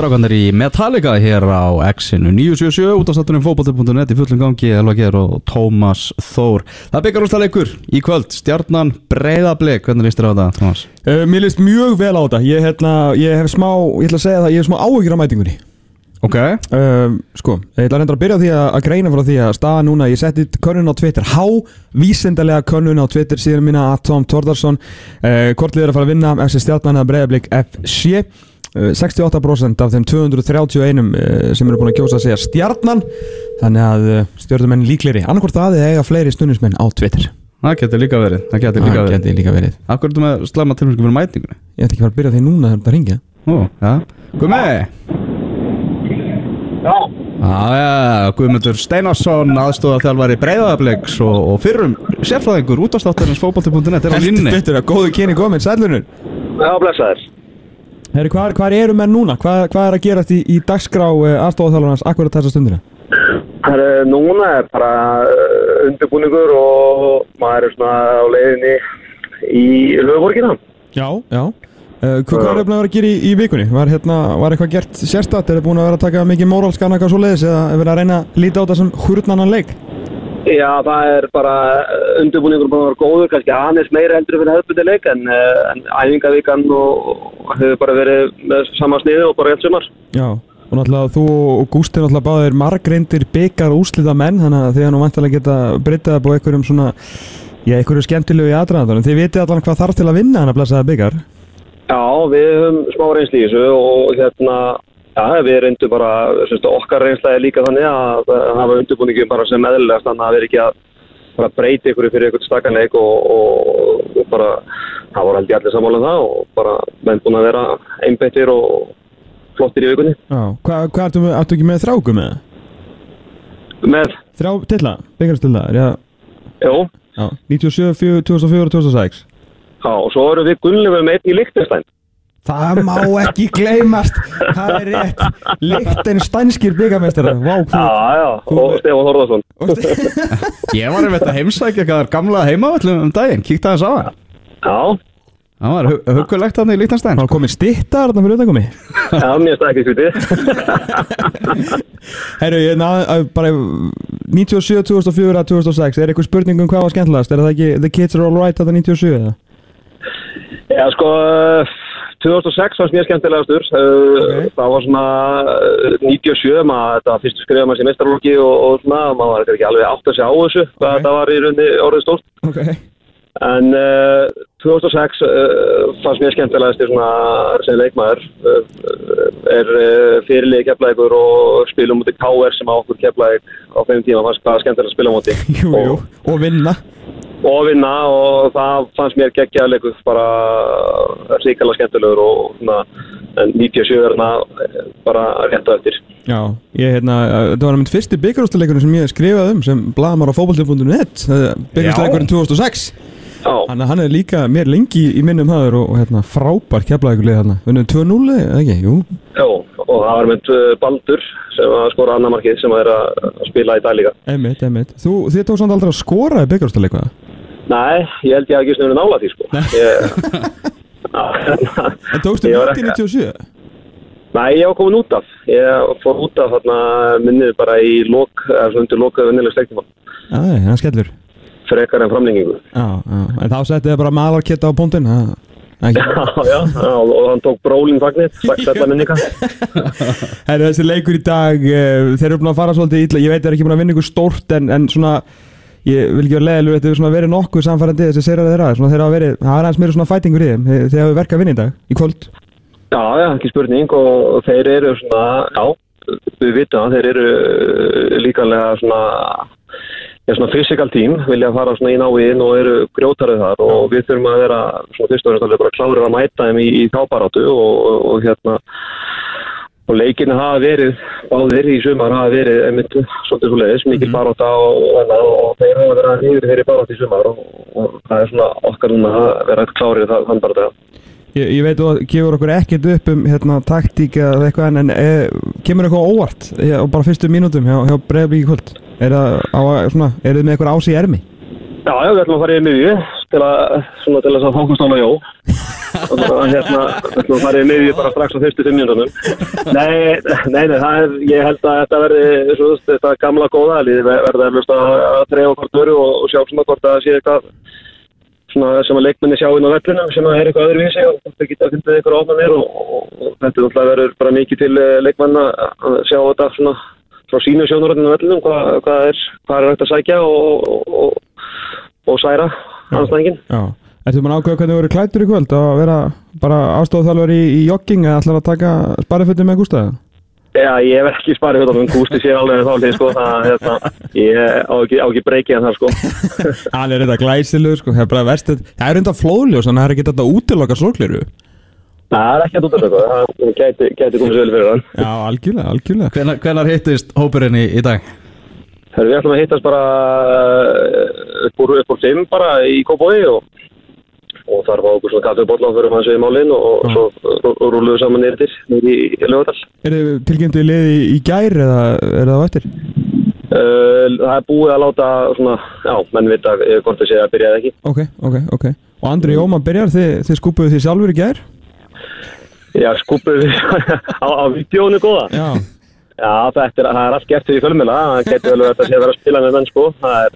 strákanir í Metallica hér á X-inu. 977 út á statunum fókbalti.net í fullum gangi Elva Geir og Tómas Þór. Það byggar úrsta leikur í kvöld. Stjarnan Breiðablik, hvernig líst þér á það, Tómas? Uh, mér líst mjög vel á þetta. Ég, hérna, ég hef smá, ég ætla að segja það ég hef smá áhyggjur á mætingunni. Ok. Uh, Sko, ég ætla að reynda að byrja því að, að greina frá því að staða núna, ég setti könnun á Twitter. Há, vísindarlega könnun á Twitter síðan mína að Tom Tordarsson uh, Hvort liður að fara að vinna FC Stjarnan eða Breiðablik FC 68% af þeim 231 uh, sem eru búin að kjósa að segja Stjarnan. Þannig að uh, stjórnumenn líkleri annarkvort að þið eiga fleiri stundismenn á Twitter. Það getur líka verið Það getur líka Það geti líka verið. Akkur er þetta með slæma tilmyndsku fyrir mætingunni? Ég ætla ekki að fara að byrja því núna þegar þetta ringja Ó, já. Guðmi Já, Já, já, Guðmundur Steinarsson aðstóða þjálfari Breiðabliks og, og fyrrum sérfræðingur út á státtarins fókbalti.net er á línni betur að góðu kyni komið, sælunur já, blessaður. Herri, hvað, hvað eru menn núna? Hvað, hvað er að gerast í, í dagskrá uh, aðstofáþjálfarnas akkurat þessa stundina? Er núna er bara uh, undirbúningur og maður er svona á leiðinni í höfuborgina. Já, já uh, Hvað er búin að vera að gera í, í vikunni? Var, hérna, var eitthvað gert sérstætt? Er það búin að vera að taka mikið móralskan eitthvað svo leiðis eða er verið að reyna að líta á þetta sem hurnanan leik? Já, það er bara uh, undirbúningur búin að vera góður, kannski aðeins meira heldur fyrir hefðbundileik en, uh, en æfingavíkan hefur bara verið með sama sniði og bara helt sumar. Já Og náttúrulega þú og Gústi náttúrulega báðir margreindir byggar úslita menn þannig að þið er nú vantilega geta breytað upp á einhverjum svona Já, einhverju skemmtilegu í aðdraðandanum. Þið vitið allan hvað þarf til að vinna hann að blessaða byggar. Já, við höfum smá reynsli í þessu og hérna, já, við reyndum bara, semst, okkar reynsla er líka þannig að hafa undirbúningum bara sem eðlilegast þannig að við ekki að bara breyti ykkur fyrir ykkur stakkanleik og, og, og bara, það voru held ég allir sammála um það og bara menn búin að vera einbeittir og flottir í vikunni. Já. Hvað hva ertu, með- ekki með þráku með? Með, Þrjá tilla, byggarstilla, já. jú, já. 97, 4, 2004 og 2006. já, og svo erum við gunnlega með einn í Lichtenstein. Það má ekki gleymast, það er rétt. Hvað. já, og Stefán Þórðarsson. Ég var einmitt að heimsækja hvað er gamla heimavallum um daginn Kíkta aðeins á það Já, Það var hu- hugulegt hann í Líktanstæn Það komið stittar þarna fyrir utankomi. já, mér það ekki skvítið. Herru, ég náði bara 97, 2004, 2006, er eitthvað spurning um hvað var skemmtilegast? Er það ekki The Kids Are Alright þetta 97 eða? Já, sko, uh, 2006 fannst mér skemmtilegastur. Uh, Ok. Það var svona uh, 97, maður, þetta var fyrstu skrifa maður sem mestralóki og, og svona, maður var ekki alveg átt að segja á þessu, hvað Ok. þetta var í rauninni orðið stórt. Ok. En uh, 2006 uh, fannst mér skemmtilegastur svona sem leikmaður, uh, er uh, fyrirlið keflaðikur og spilum mútið KR sem á okkur keflaðik á þeim tíma fannst hvað skemmtilega að spila mútið. Jú, jú, og vinna. og vinna og það fannst mér geggjaða leikur bara ríkala skemmtilegur og svona, en 97 er hérna bara rétt á eftir Já, ég hérna, þetta var mitt fyrsti byggarústuleikurinn sem ég skrifaði um sem blamar á fókbalti.net byggarústuleikurinn 2006 Já, Þannig að hann er líka mér lengi í minnum haður og, og hérna, frábær keflaðið hérna Unnum 2-0 eða ekki, jú. Já, og það var með uh, Baldur sem að skora annar markið sem er að spila í dag líka. Einmitt, einmitt. Þú, þið tók samt aldrei að skora í byggarústuleiku Nei, ég held ég að ekki snurði nála því sko. En tókstu mjög í ekki- 97? Nei, ég var komin út af. Ég fór út af þarna minnið bara í lok, eða svona undir loka vennileg stektíma Já, það skellur frekar en framlengingu. Já, já, en þá settið þið bara malarkitta á ekki. Já, já, og hann tók brólinn fagnir, sætla minninga Herru, þessi leikur í dag, uh, þeir eru búin að fara svolítið illa, ég veit þeir eru ekki búin að vinna ykkur stórt en, en svona, ég vil ekki vera leðilegur, þetta hefur svona verið nokkuð samfærandi þessi segrar þeirra, svona þeir hafa verið, það er aðeins meira svona fætingur í þeim, þeir, hafa verkað að vinna í dag, í kvöld. Já, já, ekki spurning og þeir eru svona, já, við vitum að þeir eru uh, líkanlega svona, já, svona physical team, vilja fara svona í náinn og eru grjótarið þar og við þurfum að vera svona fyrst og fremst alveg bara klárir að mæta þeim í, í káparáttu og, og, og hérna, og leikinu hafa verið, báðir í sumar hafa verið einmitt svolítið svo leiðis, mikil barátta og, og, og þeir hafa verið að nýður þeirri barátt í sumar og, og það er svona okkar núna að vera klárir það, þann bara Ég, ég veit þú gefur okkur ekkert upp um hérna, taktík eða eitthvað en, en e, kemur eitthvað óvart e, á bara fyrstu mínútum hjá, hjá Breiðablík í kvöld? Er það, að- er þið með eitthvað ás í ermi? Já, já, við ætlum að fara í miðju til að, svona til þess að fókustána jó. og hérna, þú farið miðið bara strax á fyrstu fimm mínútonum. Nei, nei, nei, það er, ég held að þetta verði, þetta gamla góða lið verði að, að treyja hvort öru og, og sjá svona hvort að það sé eitthvað svona sem að leikmenni sjá inn á vellunum sem að er eitthvað öðruvísi og það geta að finna eitthvað ofnanir og, og, og þetta er náttúrulega verður bara mikið til eh, leikmanna að sjá þetta svona frá sínu sjónuröndinu á vellunum hvað, hvað er hvað er hægt að sækja og, og, og særa anstæðingin. Já. Ertu maður ákveða hvernig þú verið klættur í kvöld að vera bara ástofþjálfur í, í jogging eða ætlar að taka sparaföttu með gústaðu? Já, ég hef ekki sparið þetta, en Gústi sér alveg þá hlið, sko, það, hérna, ég á ekki, á ekki breykið en það, sko. Hann er þetta glæsilegur sko, það er bara verstið Það er enda flóðljós, þannig að það er ekki þetta útiloka slókliru Það er ekki að út af þetta, það gæti, gæti komið sér vel fyrir hann. Já, algjörlega, algjörlega Hvenar, hvenar hittist hópurinn í, í dag? Herru, við ætlum að hittast bara uh, upp úr, upp úr 5 bara í Kópói og, og þar var okkur svona kaffebólla fyrir hans við málinn og, og svo rúluðu saman nýrtir nýri í, lögadal. Er þið tilkynntu í liði í gær eða er það á eftir? Uh, það er búið að láta svona, já, menn vita eh, hvort það sé að byrja eða ekki. Ok, ok, ok Og Andri Jóman byrjar, þið, þið skúpuðu því sjálfur í gær? Já, skúpuðu við á, á videónu góða. Já Já, er, það er allt gert því fjölmjöla, það getur vel verið að sé að vera að spila með menn, sko. Það er,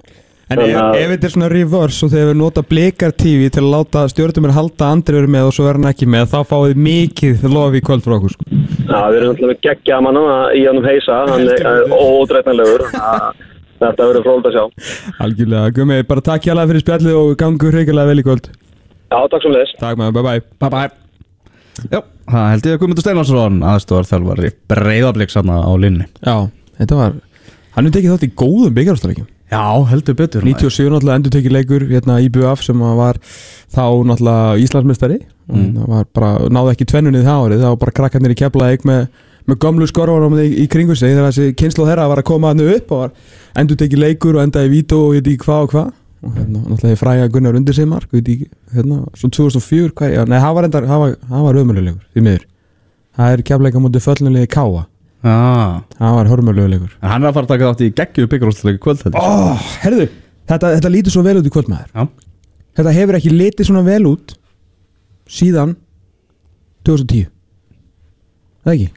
En ef, ef þetta er svona reverse og þegar við nota blikar TV til að láta stjórnumir halda að Andri verið með og svo er hann ekki með þá fáið mikið lof í kvöld frá okkur sko. Já, við erum náttúrulega með geggja mann í honum heisa, hann er ódreifnalegur, þetta verður fróld að sjá. Algjörlega, Gumi, bara takk hjá fyrir spjallið og gangu hreikilega vel í kvöld. Já, takk sem leðis. Takk maður, bye bye Bye bye Já, það held ég að Guðmundur Steinarsson aðstofar þjálfari breyðablík sanna á linni Já, þetta var Hann er tekið þátt í góðum byggjarústalegjum Já, heldur betur. 97 náttúrulega endur tekið leikur hérna í BUF sem að var þá náttúrulega Íslandsmeistari. Og það var bara, náði ekki tvennunnið það árið, það var bara krakkarnir í keflaðið með, með gömlu skorfanum í, í kringu sig. Þegar þessi kynslu þeirra var að koma hann upp og var endur tekið leikur og endaði vító og veit ekki hvað og hvað. Og hérna náttúrulega fræga Gunnar undir sig mark hérna, svo 2004 hvað, já, nei, það var var, var ömulegur því miður, það er kefleika mútið föllunlegi Káa, Já, það var hörmulegur en hann er að fara að taka þátt í geggju byggarústleiki kvöld oh, herðu, þetta, þetta lítur svo vel út í kvöldmaður Já, Þetta hefur ekki litið svona vel út síðan 2010 Það ekki?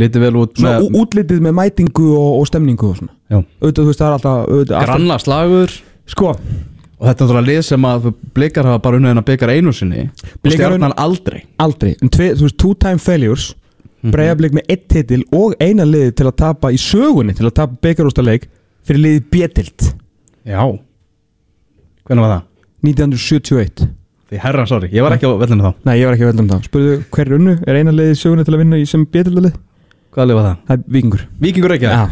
litið vel út Svona með útlitið með mætingu og, og stemningu og svona. Auðvitað þú veist það er alltaf, auðvitað, granna slagur. Sko, og þetta er náttúrulega lið sem að blikar hafa bara unnið hennar byggar einu sinni. Blikar stjarnan aldrei. Aldrei. En tve, Þú veist, two time failures mm -hmm. með eitt titil og eina liði til að tapa í sögunni til að tapa byggarústaleik fyrir liði B-tilt Já Hvernig var það? 1971 Því herra, sorry, ég var ekki á vellinu þá Nei, ég var ekki velja um það Spurðu hver er unnu? Er eina liði í sögunni til að vinna í sem B-tiltalið? Hvaða lið var það? Það er vikingur Víkingur ekki? Já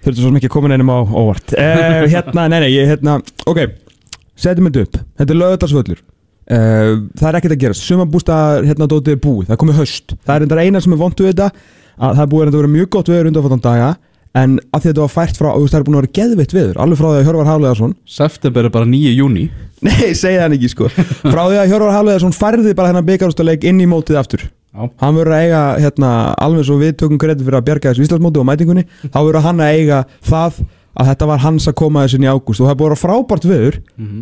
Þurftu svo mikið að koma neinum á óvart uh, Hérna, nei, nei, ég, hérna Ok, setjum þetta upp Þetta er lögðarsvöllur uh, Það er ekkert að gerast. Sumabústa, hérna, dótið er búið. Það er komið höst Það er endar eina sem er vondu við þetta að Það er búið að vera mjög gott veður undanfattan daga En að þetta var fært frá Það er búin að vera geðveitt veður Alveg frá því að Hjörvar Hafleðarsson September er bara 9. júni Nei, segja hann ekki sko. Frá því að Hjörvar Hafleðarsson færði bara þennan byggarústaleik inn í mótið aftur. Já. Hann verður að eiga, hérna, alveg svo við tökum kredit fyrir að bjarga þessu Íslandsmóti og mætingunni Þá verður hann að eiga það að þetta var hans að koma þessu inn í ágúst. Og það búið að frábært veður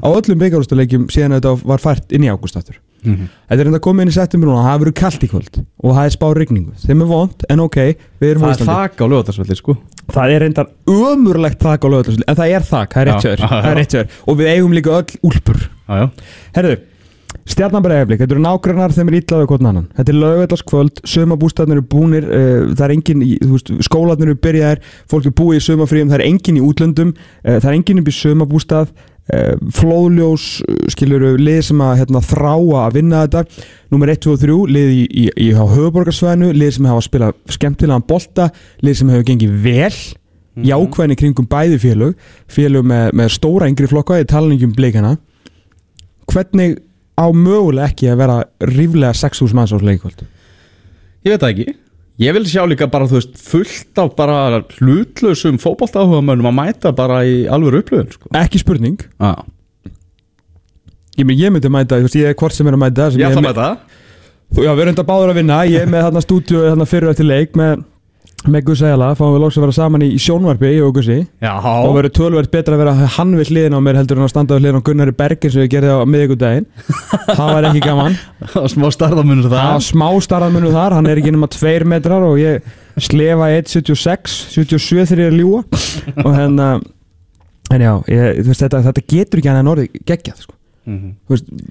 á öllum byggarústaleikjum síðan þetta var fært inn í ágúst aftur. Þetta er enda komið inn í september núna, það verður kallt í kvöld og það er spá rigningu, þeim er vond en ok, við erum Það er Íslandi. þak á lögatarsvelli, sko. Það er reyndar ömurlegt þak á lögatarsvelli en það er þak, það er hjá þér. Og við eigum líka öll úlpur. Herðu, stjarnabræðaflik, þetta eru nágrannar þeim er ítlaðu hvort annan. Þetta er lögveldagskvöld, sömabústæðnir eru búnir uh, það er engin, í, þú veist, skólanir eru byrjaðir fólk er búið í sömafríum, það er engin í útlöndum uh, það er engin upp í sömabústað uh, flóðljós, uh, skilur lið sem að hérna, þráa að vinna þetta. Númer 1, 2 og 3, lið í, í, í, höfuborgarsvæðinu, lið sem hafa spilað skemmtilegan bolta, lið sem hefur gengið vel jákvæðin í kringum bæði félög félög með, með á mögulega ekki að vera ríflega 6.000 manns á leikvöld Ég veit það ekki. Ég vil sjá líka bara, þú veist, fullt af bara hlutlausum fótboltáhugamönnum að mæta bara í alvöru upplöðun, sko. Ekki spurning, Já, ég, mynd, ég myndi mæta þú veist, ég er hvort sem er að mæta sem ég er ætla að með- mæta. Þú- já, við erum þetta báður að vinna ég er með þarna stúdíu þarna fyrir eftir leik með með Gussi Æla, fáum við lóks að vera saman í, sjónvarpi ég og Gussi. Og verður tölverð betra að vera hann við hliðin á mér heldur en að standa við hliðin á Gunnari Bergin sem við gerði á miðvikudaginn. Það var ekki gaman. Smá starðamunur var smá starðanmunu þar, hann er ekki nema 2 metrar og ég slefa 1.76 77 þegar ég er ljúa og hérna en já, ég, veist, þetta, þetta getur ekki hann en orðið geggjað sko.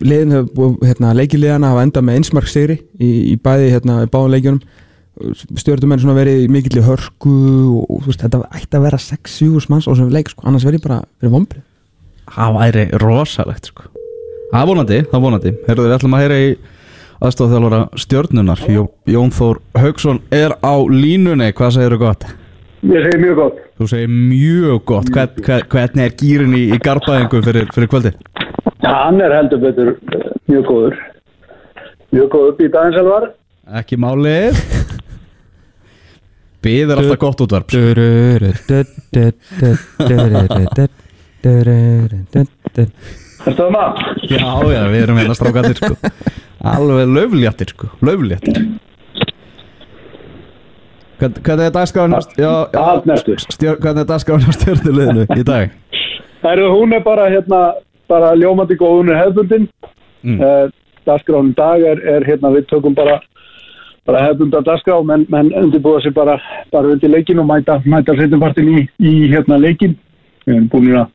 Liðin, hefur- hérna, leikiliðana hafa endað með einsmark sigri í, í bæði hérna, í báðum leikjunum stjórnumenn svona verið í mikilli hörku og, og þú veist, þetta ætti að vera 6-7 manns á sem leik, sko, annars verið bara fyrir vombrið Það væri rosalegt sko Það er vonandi, það er vonandi Herðu, við ætlum að heyra í aðstofþjálfara stjörnunar Jó, Jón Þór Haugsson er á línunni Hvað segirðu gott? Ég segi mjög gott. Þú segir mjög gott Hvern, hvern, Hvernig er gýrin í, í garbaðingu fyrir, fyrir kvöldi? Ja, hann er heldur betur eh, mjög góður. Mjög góður upp í daginn selvar. Ekki málið Bið er alltaf gott útvarp Erstu það maður? Já, já, við erum hérna strákandir sko Alveg löfléttir sko Löfléttir Hvern, Hvernig er dagskráin já, já, Allt næstu. stjör, Hvernig er dagskráin á stjörnuleginu í dag? Það eru, hún er bara hérna, bara ljómandi góð, hún er hefðbundin. Mm. Uh, dagskráin í dag er, er hérna, við tökum bara, bara hefðbundar dagskrá, menn, menn undirbúða sér bara, bara undir leikin og mæta, mæta setjumpartin í, í hérna leikin. Við erum búin að,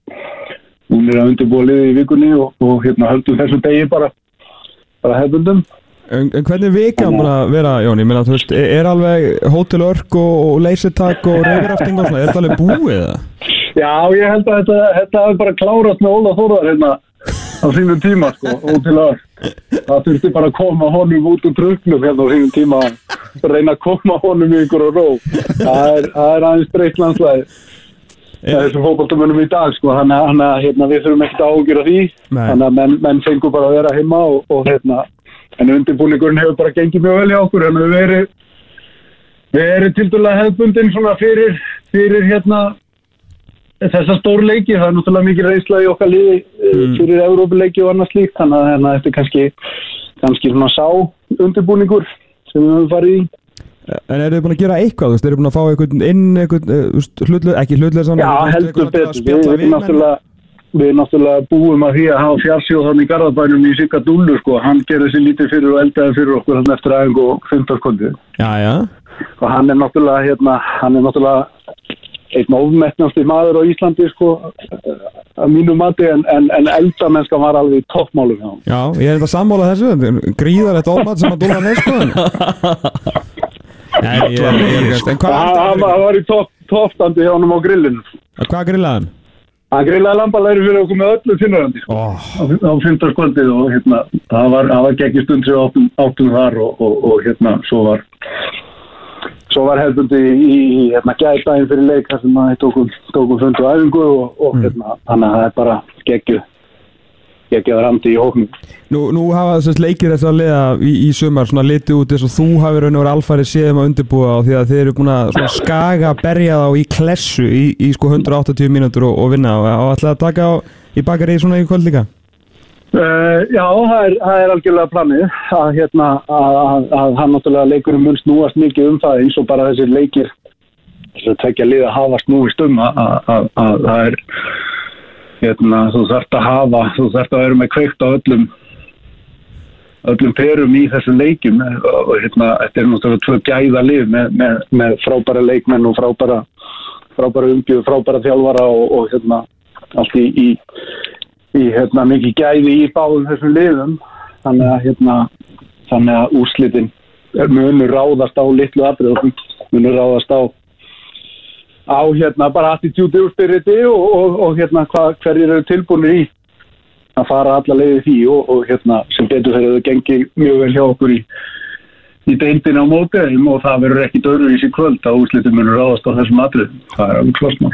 að undirbúða liðið í vikunni og, og hérna höldum þessu degi bara, bara hefðbundum. En, en hvernig vika hann bara vera, Jón, ég meina, þú veist, er, er alveg Hotel Örk og, og leysitak og reyfirafting og svona, er þetta alveg búið það? Já, ég held að þetta, þetta hefur bara klárast með Óla Þórðar hérna á sínum tíma, sko, og til að það þurfti bara að koma honum út úr truknum hérna á sínum tíma. Að reyna að koma honum í ykkur og ró. Það er, það er aðeins breytt landslæði þessum fókbaltumönum í dag, sko, þannig að- hérna, við þurfum ekkert að ágjöra því, Nei. þannig að menn, menn fengur bara að vera heima og, og hérna, en undirbúningurinn hefur bara gengið mjög vel hjá okkur, en við erum við erum til dæla hefðbundin svona fyrir, fyrir hérna þessar stórleiki, það er náttúrulega mikið reynsla í okkar liði mm. fyrir Európuleiki og annað slíkt, þannig að hérna, þetta er kannski kannski svona sá undirbúningur sem við höfum farið í. En eru þið búin að gera eitthvað, þú veist, eru þið búin að fá einhvern inn, einhvern, veist, hlutlega, ekki hlutlega saman, Já, heldur betur, við, við, náttúrulega við náttúrulega búum að því að hafa fjarsjóð þannig í Garðabænum í Sigga Dúllu sko, hann gerði sér lítið fyrir og eldaði fyrir okkur hann eftir aðeins og 15 kondi og hann er náttúrulega hérna, hann er náttúrulega einn ofmettnasti maður á Íslandi sko að mínu mati en, en, en eldamennska var alveg í toppmálum hjá hann. já, ég er þetta sammála þessu, þetta er gríðarlegt ofmat sem að dóla með, sko. Nei, ég er, ég ekki- en hvað Hann, hann, þetta? hann var í topp, toppstandi hjá hann á grillinu. Hvað grillaði hann? Hann grillaði lambalæri fyrir okkur með öllu finnurandi sko. Ó, á, á fymtarskvöldið og hérna, það var, það var geggi stund sem áttum, áttum þar og, og, og hérna, svo var svo var hefðbundi í, í, hérna, gæðdægin fyrir leik þar sem að tókum, tókum fundu æfingu og, og hérna, þannig að það er bara geggju geggju að randi í hóknum Nú, nú hafa þessast leikir þess að liða í, í sumar svona litið út eins og þú hafi raun og verið alfæri séðum að undirbúa á því að þið eru búin að skaga berja þá í klessu í, í sko 180 mínútur og, og vinna og, og ætlaði að taka á í bakari svona í kvöld líka Uh, já, það er, það er algjörlega planið að, hérna, að, að, að hann náttúrulega leikurinn mun snúast mikið um það eins og bara þessir leikir þess að tvekja lið að hafa snúist um að, að, að það er hérna, þú þarft að hafa þú þarft að vera með kveikt á öllum öllum perum í þessum leikjum. Og hérna, þetta er náttúrulega tvö gæða lið með, með, með frábæra leikmenn og frábæra frábæra umbjöð, frábæra þjálfara og, og hérna, allt í, í í hérna, mikið gæði í báðum þessum liðum. Þannig að, hérna, þannig að úrslitin munur ráðast á litlu atriðum munur ráðast á á hérna bara attitúti úrstyrriti og, og, og hérna hva, hverjir eru tilbúinir í að fara alla leiði því og, og hérna sem betur þegar þau gengið mjög vel hjá okkur í í deildin á mótiðum og það verður ekki dörru í sér kvöld að úrslitin munur ráðast á þessum atriðum. Það er alveg klostmál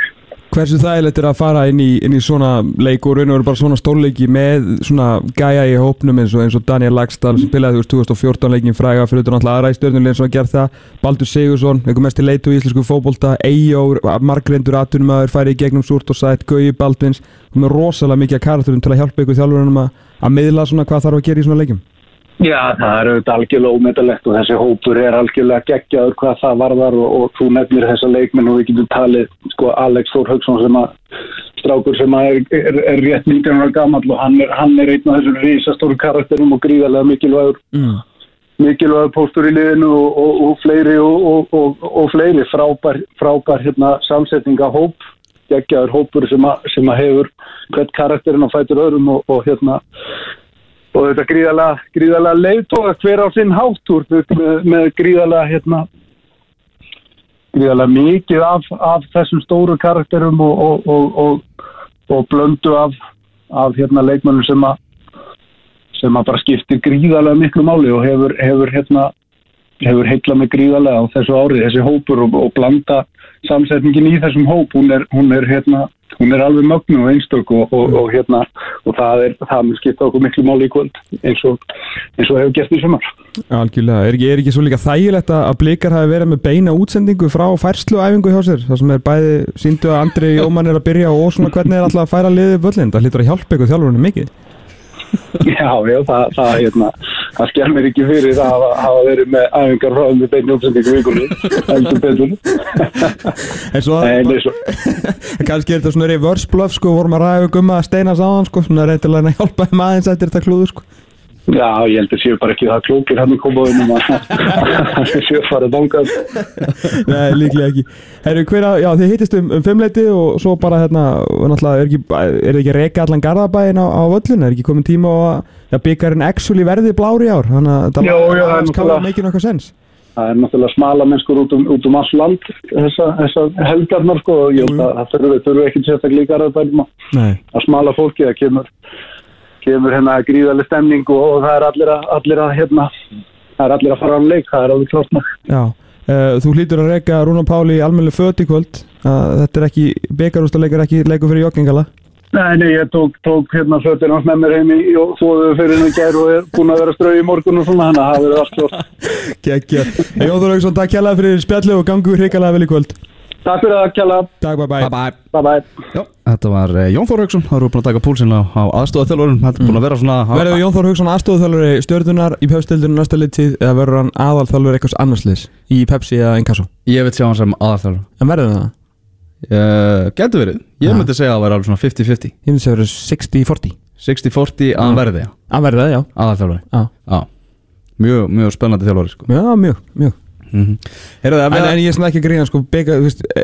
Hversu þægilegt er að fara inn í, inn í svona leik og raun og veru bara svona stórleiki með svona gæja í hópnum eins og, eins og Daniel Lagstall sem spilaði þú veist 2014 leikin fræga fyrir þetta náttúrulega aðra í stjórnulegin sem að gera það. Baldur Sigursson, einhver mest í leitu í íslensku fótbolta Eyjó, margreindur atvinnumæður færi í gegnum súrt og sætt, Gauji Baldvins. Og með rosalega mikið karakterum til að hjálpa ykkur þjálfurinn að, miðla svona hvað þarf að gera í svona leikim Já, það er auðvitað algjörlega ómetalegt og þessi hópur er algjörlega geggjaður hvað það varðar og, og þú nefnir þessa leikmenn og við getum talið sko Alex Þór Haugsson sem að strákur sem að er, er, er rétt 19 ára gammal og hann er, hann er einn af þessum risastóru karakterum og gríðarlega mikilvægur mm. mikilvægur póstur í liðinu og, og, og fleiri og, og fleiri frábær, frábær hérna, samsetninga hóp geggjaður hópur sem, að, sem að hefur hvert karakterinn á fætur öðrum og hérna og þetta gríðalega, gríðalega leiðtóða hver á sinn háttúr með, með gríðalega hérna, gríðalega mikið af, af þessum stóru karakterum og, og, og, og blöndu af, af hérna, leikmönnum sem að sem að bara skiptir gríðalega miklu máli og hefur, hefur hérna hefur heitla með gríðalega á þessu árið þessi hópur og blanda samsetningin í þessum hóp hún er, hún er hérna hún er alveg mögnu og einstök og, og, og hérna og það er, það mun skipta okkur miklu máli í kvöld eins og, eins og hefur gert í sumar. Algjörlega, er ekki, er ekki svo líka þægilegt að blikar hafi verið með beina útsendingu frá færsluæfingu hjá sér, það sem er bæði síndu að Andri Jómann er að byrja og svona hvernig er alltaf að færa liðið völlin, það hlýtur að hjálpa ykkur þjálfurinn mikið. Já, já, það, það, hérna, það skjær mér ekki fyrir að hafa verið með æfingar frá með beinu uppsendingu vikunni. En svo, kannski er þetta svona reverse bluff, sko, vorum að ræða um að steina sáðan, sko, svona reytilega að hjálpa þeim aðeins eftir þetta klúðu, sko. Já, ég held að séu bara ekki það klókir hann í komaðunum um að séu farið bángað. Nei, líklega ekki. Herru, hverja, já, þið hittist um, um fimmleiti og svo bara hérna, náttúrulega, er, ekki, er þið ekki reyka allan garðabæin á, á völlun? Er ekki komin tíma á að byggjarinn actually verði blári ár? Þannig að það náttúrulega mikið nokkað sens. Það er náttúrulega smala mennskur út um, út um alls land, þessa, þessa helgarnar, sko, og ég held að það þurfu ekki sérstaklega í garðabænum að smala fólki, það kemur kemur hérna gríðarlega stemning og, og það er allir að, allir að hérna, það er allir að fara á leik, það er alveg klart maður. Já, uh, þú hlýtur að reyka Rúnan Páli í almenni föt í kvöld, uh, þetta er ekki, byggarústaleikar ekki leiku fyrir joggingala? Nei, nei, ég tók, tók hérna fötin hans með mér heim í og þóðu fyrir henni gær og er búin að vera strau í morgun og svona, þannig að það verður allt klart. Gekkja. Jóður Auksson, takk kjærlega fyrir spjallu og gangu hrikalega vel í kvöld. Takk fyrir að kjalla. Takk, bye bye. Bye bye. bye, bye. Já, þetta var eh, Jón Þór Haugsson, það eru búin að taka púlsinn á, á aðstofað Þetta er búin að vera svona... Verður Jón Þór Haugsson aðstofað stjórnunar í pepsildinu næsta litið eða verður hann aðal þjálfur eitthvað annarsliðs í Pepsi eða Inkasso? Ég veit sjá hann sem aðal þjálfur. En verður það? Uh, Getur verið. Ég myndi segja að það verður alveg svona 50-50. Ég myndi segja að það verður 60-40. 60-40 að verði. Að verði já. Aðal þjálfur. Já. Mjög, mjög spennandi þjálfur, sko. Já, mjög, mjög. Mm -hmm. Heyrðu, en, en ég er svona ekki að grína sko,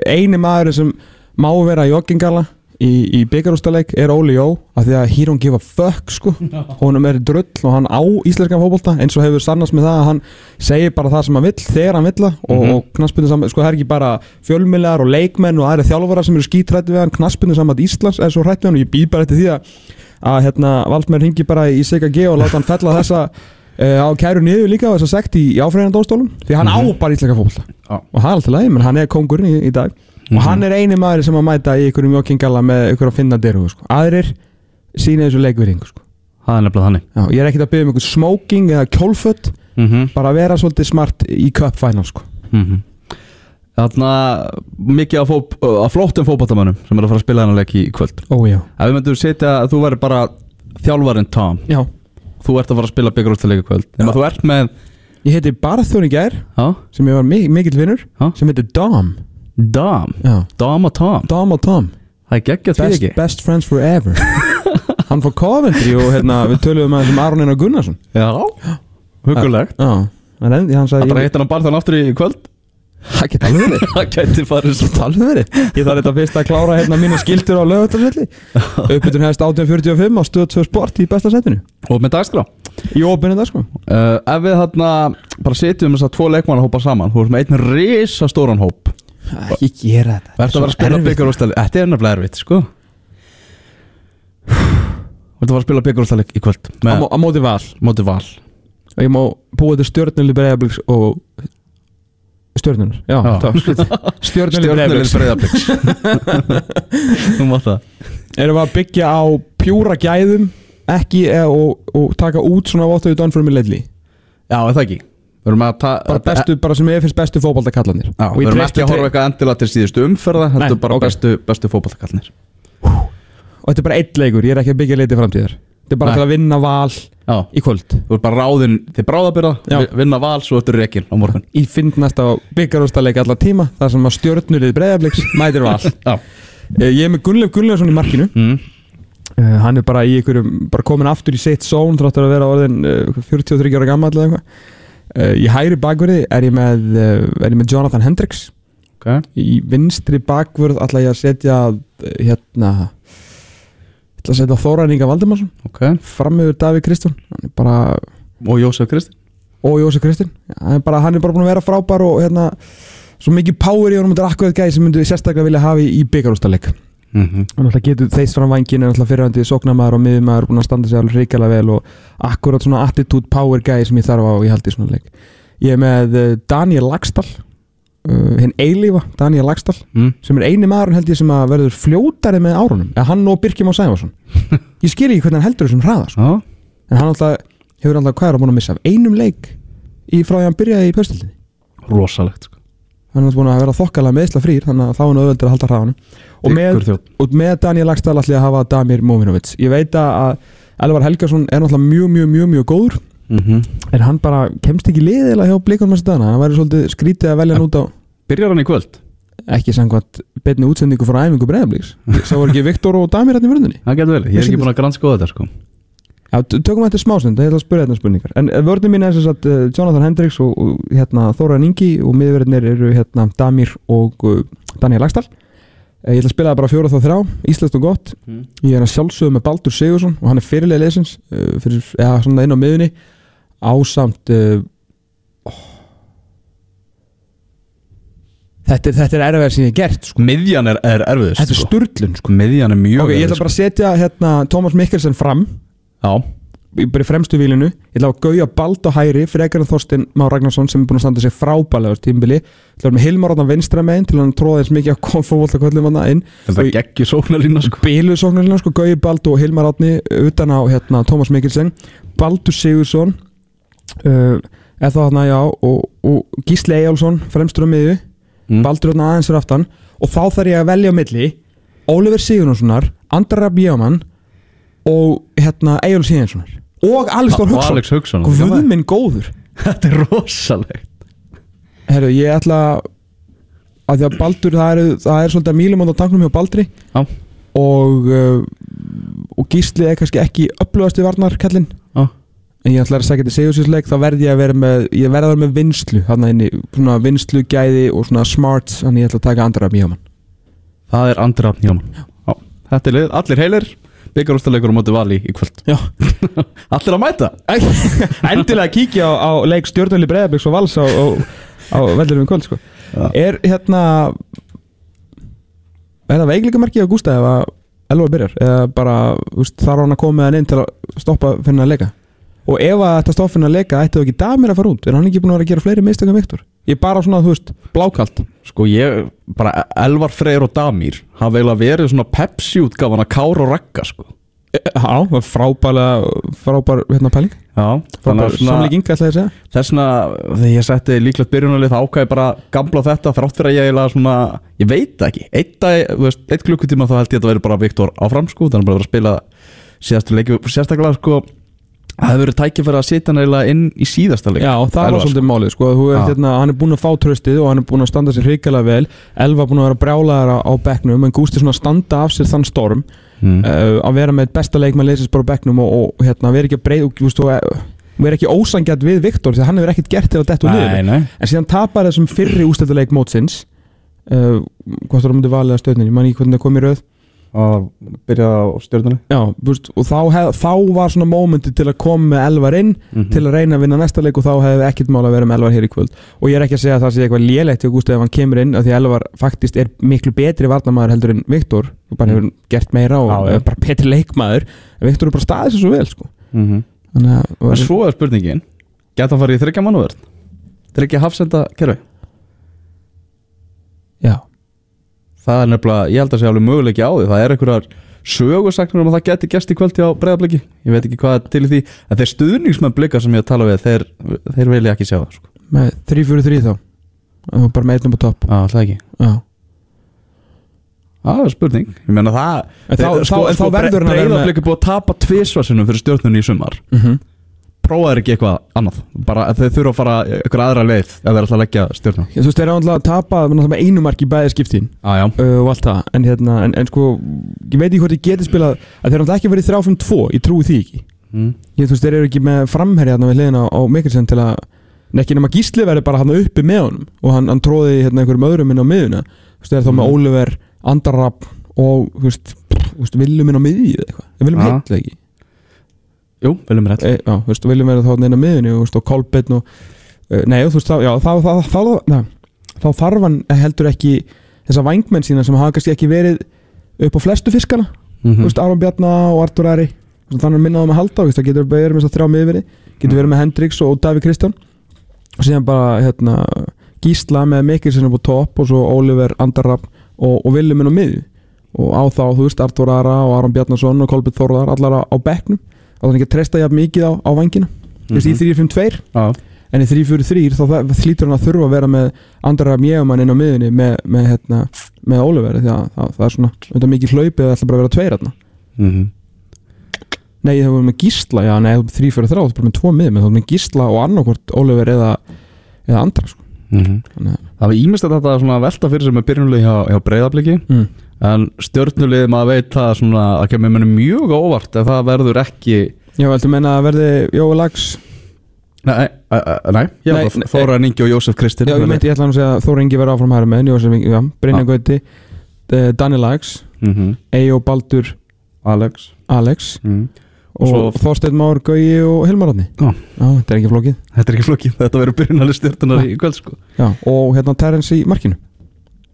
eini maður sem má vera joggingala í, í byggarústaleik er Óli Jó af því að he don't give a fuck sko honum er drull og hann á íslenskan fókbólta eins og hefur sannast með það að hann segir bara það sem hann vill þegar hann vill og, mm -hmm. og knaspinu saman, sko það er ekki bara fjölmiljar og leikmenn og aðri þjálfara sem eru skítrætti við hann, knaspinu saman Íslands er svo hrætti hann og ég býð bara eftir því að, að hérna, Valdmær ringi bara í CKG og láta hann fella þessa Uh, á kæru niður líka og þess að sagt í, í áfræðandóstólum því hann mm -hmm. á bara íslenska fólk ah. og það er alltaf leið, menn hann er kongurinn í, í dag. Og hann er eini maður sem að mæta í ykkurum jokkingala með ykkur að finna deru sko. aðrir sína þessu leikverðingu sko. það er nefnilega þannig. Já, ég er ekkert að byggja um ykkur smoking eða kjólfött mm -hmm. bara að vera svolítið smart í cup final sko. Þannig að mikið af, fóp, af flottum fókbáttamönnum sem er að fara að spila hennar leik í kvöld. Ó, ef við myndum setja að þú verður bara þjálfarinn Tom. Já. Þú ert að fara að spila byggarústileika kvöld. En þú ert með Ég heiti Barþjóni Gær sem ég var mi mikill vinnur sem heiti Dom Dom? Já. Dom og Tom? Dom og Tom Það er geggjast því ekki Best friends forever. Hann fór Coventry og hérna, við töluðum með þessum Aron Einar Gunnarsson. Já, hugulegt Já, en enn, hann sagði Það bara heitir hann Barþjóni aftur í kvöld? Það geti alveg verið. Það geti farið svo alveg verið. Ég þarf þetta fyrst að klára hérna mínu skildur á lögutarsvelli Uppbytun hefst 1845 á stöð 2 sport í besta setinu. Og með dagskrá. Í óbyrnu dagskrá. Uh, Ef við hérna bara setjum þess að tvo leikmann að hópa saman Þú ert með einn risa stóran hóp Ekki gera þetta. Verður að vera að spila byggarústæli Þetta er nefnilega erfitt sko. Verður að vera að spila byggarústæli í kvöld Á móti val. Móti val. Og ég má búið til stjórnuli bregðabliks og Stjórnunar, já, Stjórnuleg breyðabliks Þú mátt það. Erum við að byggja á pjúra gæðum ekki e og, og taka út svona vóttuðu dönfrum í leidli Já, það ekki bara, bestu, bara sem ég finnst bestu fókbaltakallanir Já, við erum ekki að horfa eitthvað endilega til síðustu umferða Þetta er bara okay. bestu, bestu fókbaltakallanir Og þetta er bara eitt leikur, ég er ekki að byggja leiti framtíðar. Þetta er bara Nei. til að vinna val Já, í kvöld. Þú er bara ráðinn til bráðabyrða vinna val, svo ertu rekin á morgun. Í fyndnast á byggarústaleik allar tíma þar sem að stjörnurið breyðabliks mætir val. Eh, Ég er með Gunnleif Gunnleifsson í markinu. Mm. uh, Hann er bara í einhverjum bara komin aftur í sitt zone þráttur að vera orðin uh, 43 ára gammal eða eitthvað Í hægri bakverði er ég með, uh, er ég með Jonathan Hendricks. Ok, Í vinstri bakvörð ætla ég að setja uh, hérna ætla að setja Þóran Inga Valdimarsson. Ok. Framöður Davíð Kristján. Hann er bara Og Jósef Kristi og Jósef Kristinn hann er bara, hann er bara búin að vera frábær og hérna svo mikið power í honum. Þetta er akkurat gæði sem myndu sérstaklega vilja hafa í, byggarústaleik mm -hmm. hann alltaf getur þeist fram vangin en alltaf fyrirhandi sóknarmæður og miðumæður búin að standa sig alveg hrikalega vel og akkurat svona attitude power gæði sem ég þarf á og ég haldi í svona leik ég er með eh, Daniel Lagstall uh, hinn eilífa Daniel Lagstall mm. sem er eini maður held ég sem að verður fljótari með árunum eða hann og Birkjum og Sæfarsson ég skil ekki hvernig hann heldur þessum hraða sko. Já, en hann alltaf hefur alltaf hvað er að búin að missa af einum leik í frá því hann byrjaði í pöstildinni rosalegt sko. hann er búin að vera þokkalega meðsla frýr þannig að þá er hann auðveldur að halda hraðanum og með, með Daniel Lagstall ætla ég að hafa Damir Móvinovits ég veit að Elvar Helgason er náttúrulega mjög mjög mjög mjög góður. Mm en hann bara kemst ekki liðilega hjá blikunum þessi dana hann væri svolítið skrítið að velja hann út á Byrjar hann í kvöld? ekki samkvæmt betni útsendingu frá æfingu breyðablíks sá var ekki Viktor og Damir hann í vörðunni Það getur vel, ég er ekki búin að grannskoða þetta sko. Já, tökum þetta smásund, ég ætla að spyrja þetta spurningar. En eh, vörðin mín er sem sagt uh, Jonathan Hendricks og, og hérna, Þóran Ingi og miðverðinir eru hérna, Damir og uh, Daniel Lagstall Ég ætla að spila það bara fjóra þá þrjá, íslenskt og gott Mm. Ég er að sjálfsögðu með Baldur Sigursson og hann er fyrirlega leysins uh, fyrir, eða svona inn á miðunni ásamt uh, oh. Þetta er, þetta er erfið sem ég hef gert sko. Miðjan er, er erfiðust Þetta er sko. sturlun sko. Miðjan er mjög Ok, ég ætla bara að setja hérna, Tómas Mikkelsen fram Já, í- fremstu vílinu. Ég ætla að gauja bald á hæri frekar en Þorstein Már Ragnarsson sem er búin að standa sig frábælega á tímbili ég ætla að vera með Hilmar á vinstra megin til að hann tróða þess mikið að konfóvolta köllum hann inn. Þetta Og- geggjur sóknarlína sko. Bílu sóknarlina sko, Gauji Bald og Hilmar Átni utan á hérna, Tómas Mikkelsen. Baldur Sigursson uh, eða þá hérna já og, og Gísli Eyjálsson fremstur á miðju. Mm. Baldur hérna aðeins fyrir aftan. Og þá þarf ég að velja milli Oliver Sigurðarssonar Andra Bjöman og hérna Eyjál Sigurðarssonar og Alex Þór Hugson Alex Hugson Guð minn góður. Þetta er rosalegt. Herru, ég ætla að því að Baldur, það er, það er svolítið að mýlum á tanknum hjá Baldri. Já. og uh, og Gísli er kannski ekki upplöðast í varnarkallin Já. en ég ætla að segja þetta segursísleik þá verð ég að vera með ég verð að vera með vinslu hann inni, svona vinslu gæði og svona smart þannig ég ætla að taka andra mjög mann Það er Andri Rafn Hjóman Já, þetta er lið, allir heilir Byggarústalegur á móti vali í kvöld. Já. Allir að mæta? Endilega kíkja á, á leik stjórnvöli Breiðabliks og Vals á, á, á veldurum í kvöld sko. Er hérna er það veikleikamarki á Gústa ef að Elvar byrjar? Eða bara úst, þarf hann að koma með hann inn til að stoppa fyrir að leika? Og ef að þetta stoppa fyrir að leika ætti þú ekki damir að fara út? Er hann ekki búin að vera að gera fleiri mistökum Viktor ég er bara svona þú veist blákalt. Sko ég, bara Elvar Freyr og Damír hafa eiginlega verið svona Pepsi útgafan að Kára og Ragga sko. Já var frábælega frábær hérna pæling. Já, frábær samlíking ætla ég að segja. Þessna þegar ég setti líklegt byrjunalið þá ákvæði bara gamla þetta þrátt fyrir að ég eiginlega svona ég veit ekki, eitt, veist, eitt klukkutíma þá held ég að þetta verið bara Viktor áfram sko þannig bara að vera að spila sérstaklega sko það hefur verið tækifæri að setja hann eiginlega inn í síðasta leik Já, það Elvar, var svolítið málið sko. Þú Já. ert, hérna, hann er búinn að fá tröstið og hann er búinn að standa sér hrikalega vel Elva búinn að vera brjálæðar á, á bekknum en Gústi svona að standa af sér þann storm mm. uh, að vera með besta leikmann leysist bara á bekknum og, og hérna, vera ekki breið og, og, og vera ekki ósangjart við Viktor því að hann hefur ekkert gert til að detta úr liðinu en síðan tapar þessum fyrri ústættuleik mótsins uh, ekki hvernig það að byrja á stjórnunni Já, veist, og þá, hef, þá var svona mómenti til að koma með Elvar inn Mhm. til að reyna að vinna næsta leik og þá hefði ekkert mál að vera með Elvar hér í kvöld. Og ég er ekki að segja að það sé eitthvað lélegt hjá Gústi ef hann kemur inn af því að Elvar faktist er miklu betri varnamæður heldur en Viktor og bara hefur gert meira og Já, er bara betri leikmaður. En Viktor er bara staðið sér svo vel sko. mm -hmm. þannig að En svo er spurningin Geta hann farið í þryggja mannuverð Þryggja hafsenda kerfi? Já, Það er nefnilega, ég held að sé alveg möguleiki á því. Það er einhverjar sögursagnir um að það geti gæst í kvöldi á breyðabliki Ég veit ekki hvað til því. En þeir stuðningsmenn blika sem ég tala við Þeir, þeir vilja ekki sjá það sko. með 3-4-3 þá. Bara með einnum á topp. Já, það ekki. Já. Það er spurning. Ég meina það En þá- þeir- þá- en þá verður hann að vera með- Breiðablik er búið að tapa tvisvarsinum fyrir stjórnunni í sumar. Mhm. Prófaður ekki eitthvað annað? Bara þeir þurfa að fara eitthvað aðra leið Ef þeir ætla að leggja stjórnum Þú veist, þeir eru alltaf að tapa með einu mark í bæði skiptin. Ah, uh, og allt það. En, hérna, en, en sko, ég veit ekki hvort ég geti spilað að þeir eru alltaf ekki verið 3-5-2 ég trúi því ekki. Mm. ég, þú veist, þeir eru ekki með framherja hérna við hliðina á, Mikkelsen til að ekki nema Gísli verið bara hann uppi með honum. Og hann, hann tróði hérna einhverjum öðrum inn á miðuna þú veist, þeir eru jú, viljum rétt e, já, þú veist, Viljum verið þá inn á miðunni og, veist, og Kolbeinn og, uh, nei, þú veist, þá, já, þá, þá, þá, þá, þá þarf hann heldur ekki þessa vængmenn sína sem hafa kannski ekki verið upp á flestu fiskana. Mm þú veist, Aron Bjarna og Artur Ari þannig að minna á með halda það getur verið með þess að þrjá miðveri getur verið með Hendrix og Daví Kristján og síðan bara hérna, Gísla með Mikkelsen upp á topp og svo Oliver, Andarab og, og Viljuminn á miðju. Og á þá, þú veist, Artur Ara og Aron Bjarnason og Kolbjörn Þórðar allar á, á og þannig að treysta jafn mikið á, á vangina þú veist, í 3-5-2 Já, en í 3-4-3 þá hlýtur hann að þurfa að vera með Andarab Mjögumann inn á miðunni með, með, hérna, með Oliver því að það, það er svona, er mikið hlaupið það ætla bara að vera tveir hérna mm Nei, það var með Gísla, já, nei, þú þrý fyrir þrjá, þú er bara með tvo mið, þú er með Gísla og annarkvort Oliver eða, eða andra, sko. Þannig að, Það var ímest að þetta velta fyrir sem er byrjunulegi hjá, hjá breyðabliki mm. En stjórnulegi maður veit það svona að kemur mér mjög óvart ef það verður ekki Já, veldu meina að verði Jói Lags, Nei, uh, uh, nei, já, Nei, nei nei. Þóra Ingi og Jósef Kristinn já, ég meinti, ég ætla hann að segja að Þóra Ingi verði áfram hæra með, Jósef Ingi, já, Brynja Já. Gauti, eh, Danni Lags, mm Eyjó Baldur Alex Alex mm. og, Þorsteinn Már Gauji og Hilmar. Já, þetta er ekki flókið. Þetta er ekki flókið, þetta verður byrjunalegi stjórnunar í kvöld sko Já, og hérna Terence í markinu.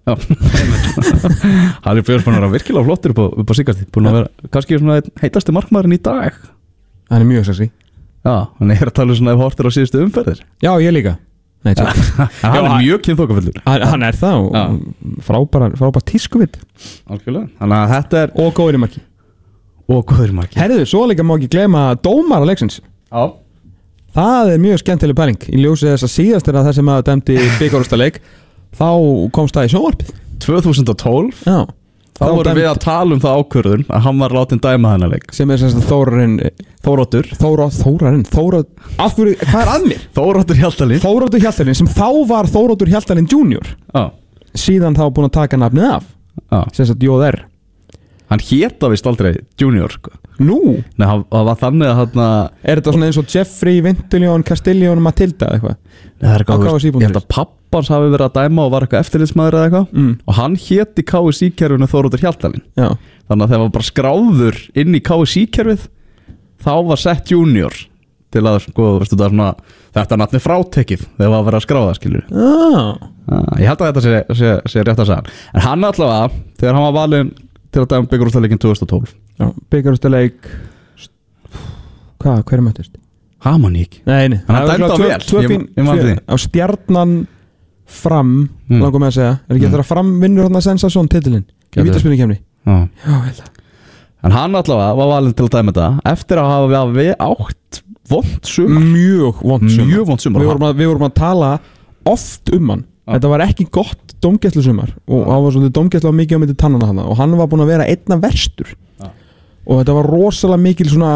Harry Björnsson er að virkilega flottur upp á, upp á síkast Búin að vera kannski svona einn heitasti markmaðurinn í dag. Hann er mjög sexy. Já, hann er að tala um svona ef hortir á síðustu umferðir. Já, ég líka. Nei, tjók. Hann er mjög kynþókafullur hann, hann er það og frábæra, frábæra tískuvitt Algjörlega. Þannig að þetta er og góður í marki. Og góður marki. Herðu, svo líka má ekki gleyma dómar á leiksins. Já. Það er mjög skemmtileg pæling Í ljósi þess að síðast er að þessi maður dæmdi byggarústa leik Þá komst það í sjónvarpið. 2012 Já. Þá vorum við að tala um það ákvörðun að hann var látin dæma þennan leik. Sem er sem sagt Þórarinn Þóróttur Þóra, Þórarinn Þóra Af hverju, hvað er að mér? Þóróttur Hjaltalín. Þóróttur Hjaltalinn sem þá var Þóróttur Hjaltalinn junior. Já, Síðan þá búin að taka nafnið af. Já. Sem sagt Jóð R. Hann hétta vist aldrei junior sko. Nú? Nei, hann- það var þannig að hann Er þetta svona eins og Jeffrey, Vintiljón, Castiljón og Matilda eitthvað? Það er Á KSI.is. Ég held að pappans hafi verið að dæma og var eitthvað eftirlitsmaður eða eitthvað. Mm. Og hann hétt í KSI-kerfinu Þóróttur Hjaltalín. Já. Þannig að þegar var bara skráður inn í KSI-kerfið Þá var sett junior Til að, sko, veistu það svona Þetta er nafni frátekið þegar var að vera að skráða, skilur ah. Ah, Ég held að þetta sé, sé, sé rétt að segja. En hann allavega, þegar hann var valinn Til að dæma byggjurústaleikin 2012 Já, byggarústa leik Hvað, hverju möttist? Hamaník Nei, nei. Hann tvö- vel. Á stjarnan fram Mm. Langum með að segja Er ekki Mm. eftir að fram vinnur hann að sensasjón titilinn Í Gæti. vítaspinni kemni Já Já, held að En hann allavega var valinn til að dæma þetta Eftir að hafa við átt vond sumar Mjög vond sumar Mjög vond sumar við vorum, að, við vorum að tala oft um hann Já. Þetta var ekki gott domgæslu sumar Og hann var svona domgæslu á mikið á myndi tannana hann Og hann var búin að vera einna verstur. Og þetta var rosalega mikil svona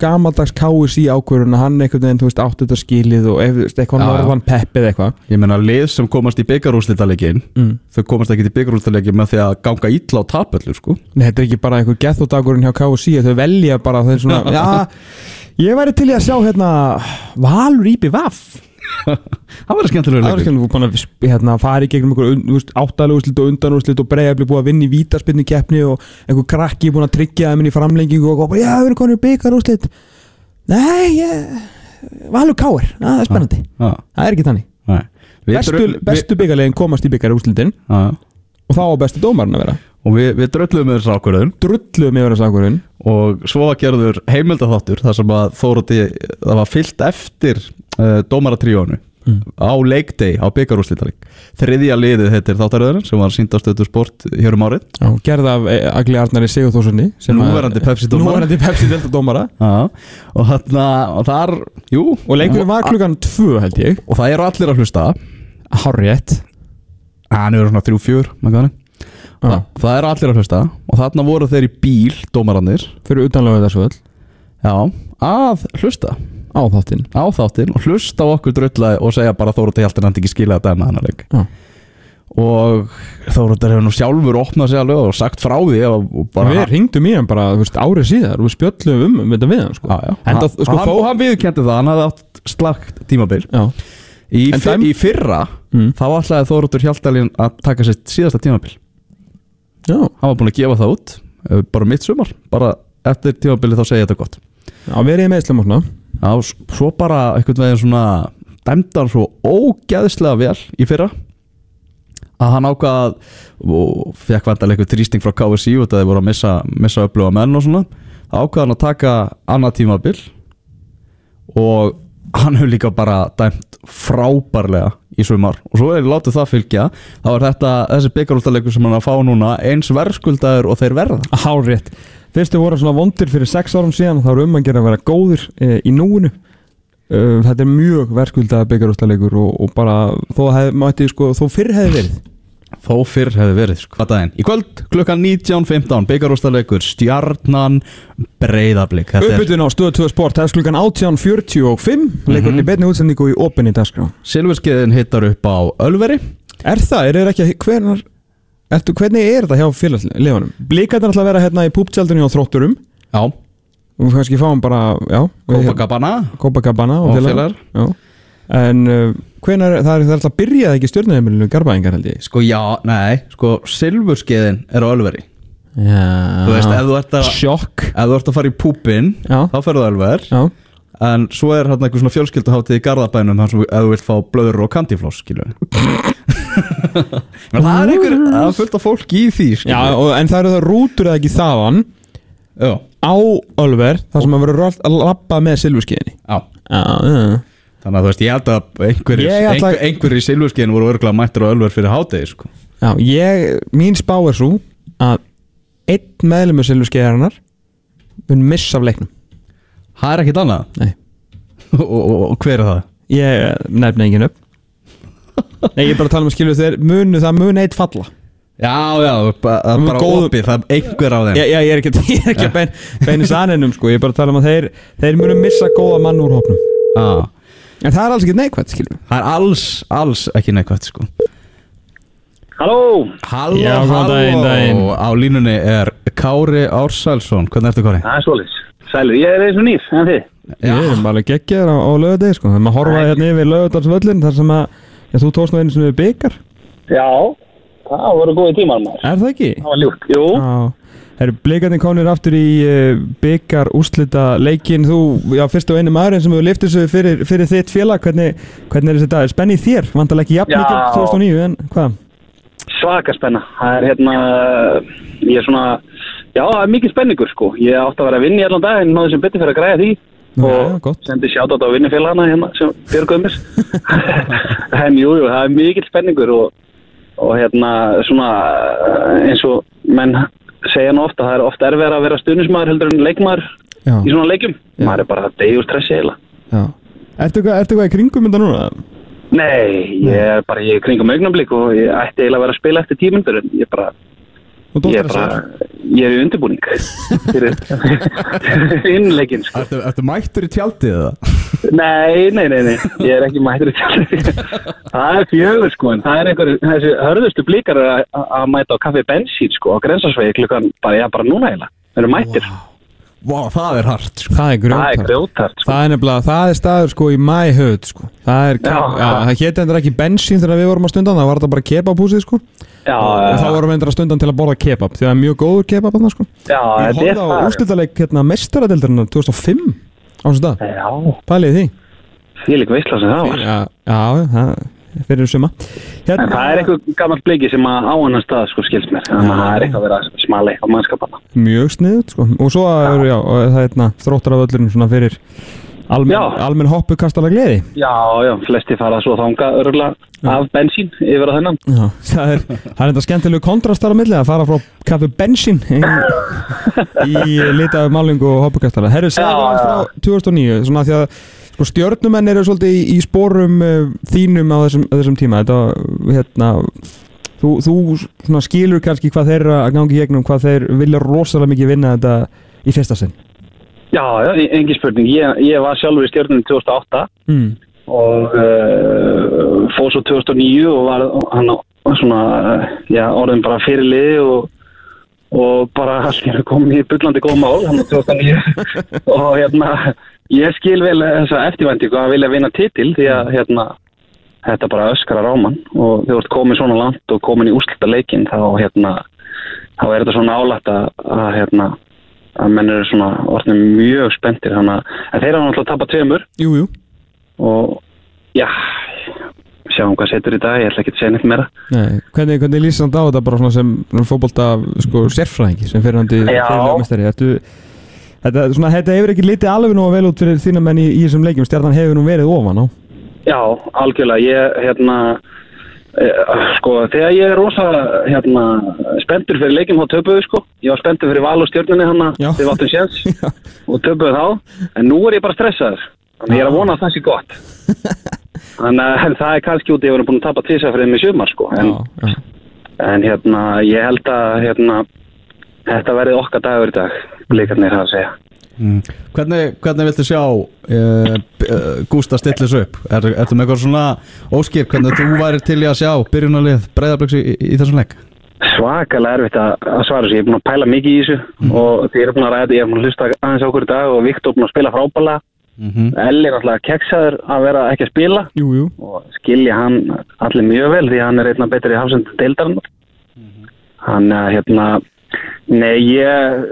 gamaldags KSI ákvörun að hann einhvern veginn, þú veist, átti þetta skilið og eitthvað norðan peppið eitthvað. Ég meina lið sem komast í byggarúslitaleikin mm. Þau komast ekki til byggarúslitaleikin með því að ganga illa á tapöllu sko. Nei, þetta er ekki bara einhver gethódagurinn hjá KSI að þau velja bara þeir svona Já, ég væri til í að sjá hérna Valur Íbi Vaff Það verður skemmtilegur Það var leikur. skemmt, þú búin að hérna, fara í gegnum einhver áttaluguslit og undanúslit og breiðabli búið að vinna í vítaspinni keppni og einhver krakki búin að tryggja þeim inn í framlengingu og bara, já, við erum konur byggarúslit Nei, ég Valur Káir, það er spennandi. Já, Það er ekki. Við Bestu, bestu byggarlegin komast í byggarúslitin við- Já, og þá á bestu dómarinn að vera. Og við, við dröllum með þessu ákvörðun. Drulluðum yfir þessu ákvörðun. Og svo var gerður heimildaþáttur þar sem að Þórótti, það var fyllt eftir uh, dómaratríónu Mm. á leikdegi á byggarúslitaleg Þriðja liðið heitir þáttaröðurinn sem var sínd á stöðu sport hér um árið. Já, gerð af eh, Agli Arnari Sigurþórssoni Núverandi Pepsi-dómara. Og þarna, og þar, jú. Og leikurinn var klukkan tvö held ég. Og það eru allir að hlusta. Hárrétt. Hann eru svona þrjú, fjör, með hvað hann Þa, það er allir að hlusta. Og þarna voru þeir í bíl, dómarannir Fyrir utanlega þessu öll. Já, að hlusta Á þáttinn. Á þáttinn og hlusta á okkur drölla og segja bara Þórótti Hjaltin hann ekki skilja að dæma hennar leik Já. og Þóróttir hefur nú sjálfur opnað sig alveg og sagt frá því og og bara Við ringdum í hann bara, veist, árið síðar og við spjöllum um um þetta við hann, sko. Hann, sko, hann, og hann viðkendi það, hann hafði átt slagt tímabil. Í, En fyr, í fyrra Mm. þá ætlaði Þóróttur Hjaltalín að taka sitt síðasta tímabil. Já, hann var búin að gefa það út eh, bara mitt sumar, bara eftir tímabili þá segja þetta gott. Já verið í meðslum og svona Já, svo bara einhvern veginn svona dæmdar svo ógæðislega vel í fyrra. Að hann ákvað og fekk vandalega eitthvað þrýsting frá KSI og það voru að missa, missa upplöfa menn og svona. Ákvað hann að taka annað tímabil. Og hann hefur líka bara dæmt frábærlega í sumar. Og svo er látið það fylgja. Þá er þetta, þessi byggarúltaleikur sem hann er að fá núna eins verðskuldaður og þeir verða. Hár rétt Fyrstu voru svona vondir fyrir sex árum síðan þá er um að gera að vera góðir e, í núinu. E, Þetta er mjög verðskuldað byggarústalegur og, og bara þó, hef, mætti, sko, þó fyrr hefði verið. Þó fyrr hefði verið, sko? Í kvöld klukkan 19.15, byggarústaleikur, stjarnan, er Uppbytun á stöðu 2 sport, það er klukkan 18.45 Leikurinn í beinni útsendingu í opinni dagskrá. Silfurskeiðin hittar upp á Ölveri. Er það, er þeir ekki að, hvernar Ertu, hvernig er þetta hjá félagslegunum? Blíkarnir ætla að vera hérna í púptjaldinu á þrótturum. Já, og við kannski fáum bara, já við- Copacabana. Copacabana og, og félagar. En uh, hvenar, það er alltaf að byrja ekki stjórnaheimilinu Garbaðingar held ég. Sko já, nei, sko Silfurskeiðin er á Ölveri. Já. Þú veist, ef þú ert að, Sjokk. ef þú ert að fara í púpin Já, þá ferðu Ölver. Já. En svo er hérna eitthvað svona fjölskylduháttið í Garðabænum þar sem ef þú vilt fá blöður og kandifloss, skilu Men það er einhver, það er fullt af fólk í því, skilu Já, og, en það eru það rútur eða ekki þaðan já, á Ölver þar sem að vera að lappa með silfurskeiðinni. Já. Já, Þannig að þú veist, ég held að einhverjir, Ég ætla- einhver, einhverjir í Silfurskeiðin voru örgulega mættir á Ölver fyrir hátegi, sko. Já, ég, mín spá er svo að einn meðlumur silfurskeiðarinnar mun missa af leiknum. Það er ekkit annað? Nei. og, og, og hver er það? Ég nefna engin upp Nei, ég er bara að tala um að skilju þeir munu, það mun eitt falla. Já, já, það er bara góðum- opið, það er einhver á þeim. Já, já, ég er ekki, ég er ekki að bein, beina saninum sko, ég er bara að tala um að þeir, þeir munu missa góða mann úr hópnum. Ah. En það er alls ekki neikvægt, skilju Það er alls, alls ekki neikvægt, sko. Halló, Halló, Já, góðan daginn, daginn. Á línunni er Kári Ársælsson. Hvernig ertu, Kári? það er svolítið. Sælir, ég er eins og nýr, en þið? Ég er bara geggjaður á, á lögadegi sko, þegar maður horfa hérna yfir lögadalsvöllin þar sem að, já, þú tókst nú einu sem við byggar, Já, það voru góði tímar maður. er það ekki? Það var ljúkt. Jú, Já, herru, blikarnir komnir aftur í uh, byggar úslita leikin, þú, já, fyrst og einu maðurinn sem hefur liftið svo fyrir, fyrir þitt félag, hvernig, hvernig er þetta, spenni í þér, vantarlega ekki jafn mikið 2009, en hvað? svaka spenna. Það er hérna, ég er svona, já, það er mikið spenningur sko. Ég átti að vera að vinna í allan dag en náðu sem betur fyrir að græða því. Og gott. sendi sjátt á vinnufélagana hérna sem Björg Guðmis. en jú, jú, það er mikið spenningur og, og hérna svona eins og menn segja nú ofta, það er ofta erfið að vera stuðnismæður heldur en leikmaður Já, í svona leikjum. Já. Maður er bara að deyja úr stressi heila. Ertu eitthvað, í kringum þetta núna? Nei, ég er bara er kringum augnablik og ég ætti eiginlega að vera að spila eftir tímundur en ég bara, ég er bara, ég er í undirbúning fyrir innleikin sko. Ertu, ertu mættur í tjaldið eða? Nei, nei, nei, nei, ég er ekki mættur í tjaldi. það er fjögur sko, en það er einhver, þessi hörðustu blíkar að, mæta á kaffi bensín sko á grensasvegi klukkan, bara, já, bara núna eiginlega. Það eru mættir, Vá, það er hart, sko Það er er grjótart sko. Það er nefnilega, það er staður sko í mæhöð sko. Það er, já, Já. það hétt endur ekki bensín þegar við vorum að stundan, það var þetta bara kebabhúsið sko. Já, Og þá já, vorum við endur að stundan til að borða kebab, því það er mjög góður kebab þarna sko. já, Ég þetta er horfði á það. úrslutaleik hérna mestaradeildarinnar 2005 á þessu dag, Já, pælið því. því líka veistla sem það var. Já, já, það fyrir suma. Hérna, En það er eitthvað gammal bliki sem að á annan stað sko skilst mér, þannig að það er eitthvað að vera smali á mannskapana. Mjög sniðut sko. Og svo er, já, það er hérna þróttar af öllurinn svona fyrir almenn, Já. almenn hoppu kastala gleði. Já, já, flesti fara svo þanga örgulega af bensín yfir á þennan. Já, það er, þetta skemmtilegu kontrastar á milli að fara frá kaffi bensín í, í litaðu málingu og hoppukastara. Herru, segja Já, það já. frá 2009, svona því að sko, stjörnumenn eru svolítið í, í spórum uh, þínum á þessum, á þessum tíma. Þetta, hérna, þú, þú skilur kannski hvað þeir að gangi gegnum hvað þeir vilja rosalega mikið vinna þetta í fyrsta sinn Já, engin spurning. Ég, ég var sjálfur í stjórnum 2008 mm. og uh, fór svo 2009 og var hann svona, uh, já, orðin bara fyrirliði og, og bara allir komið í bullandi góð mál hann 2009 og hérna ég skil vel þessa eftirvæntingu að vilja vinna titil því að hérna þetta bara öskara ráman og þú ert komin svona langt og komin í úrslita leikin þá hérna þá er þetta svona álægt að, að hérna að menn eru svona orðin mjög spenntir. Þannig að en þeir hafa náttúrulega tapað tveimur. Jú, jú. Og já sjáum hvað setur í dag, ég ætla ekki að segja neitt meira. Nei, hvernig, hvernig lýsir hann á þetta bara sem fótbolta sko, sérfræðingi sem fyrir hann til Já. Þetta, svona, þetta hefur ekki litið alveg nú vel út fyrir þína menn í, í þessum leikjum. Stjarnan hefur nú verið ofan á. Já, algjörlega, ég hérna eh, sko, þegar ég er rosa hérna, spenntur fyrir leikjum þá töpuðu sko, ég var spenntur fyrir val og stjórnunni hann Já. þegar við áttum séns. Og töpuðu þá, en nú er ég bara stressaður. Þannig ég er að vona að það sé gott. Þannig að það er kannski út ég verið búin að tapa tísafrið með sumar sko. En, Já, já. en hérna, ég held að hérna, þetta verði okkar dagur í dag blikarnir það að segja Mm. Hvernig, hvernig viltu sjá uh, Gústa stillis upp? Er, ertu með eitthvað svona óskir hvernig þú væri til í að sjá byrjunarlið breyðablöks í, í, þessum leik? svakalega erfitt að, að svara þessu, ég er búin að pæla mikið í þessu og því ég er búin að ræða, ég er búin að hlusta aðeins okkur í dag og Viktor búin að spila frábæla Mm -hmm. Elli er náttúrulega keksaður að vera ekki að spila Jú, jú og skilja hann allir mjög vel því hann er einna betri í hafsend deildarinn hann er hérna nei ég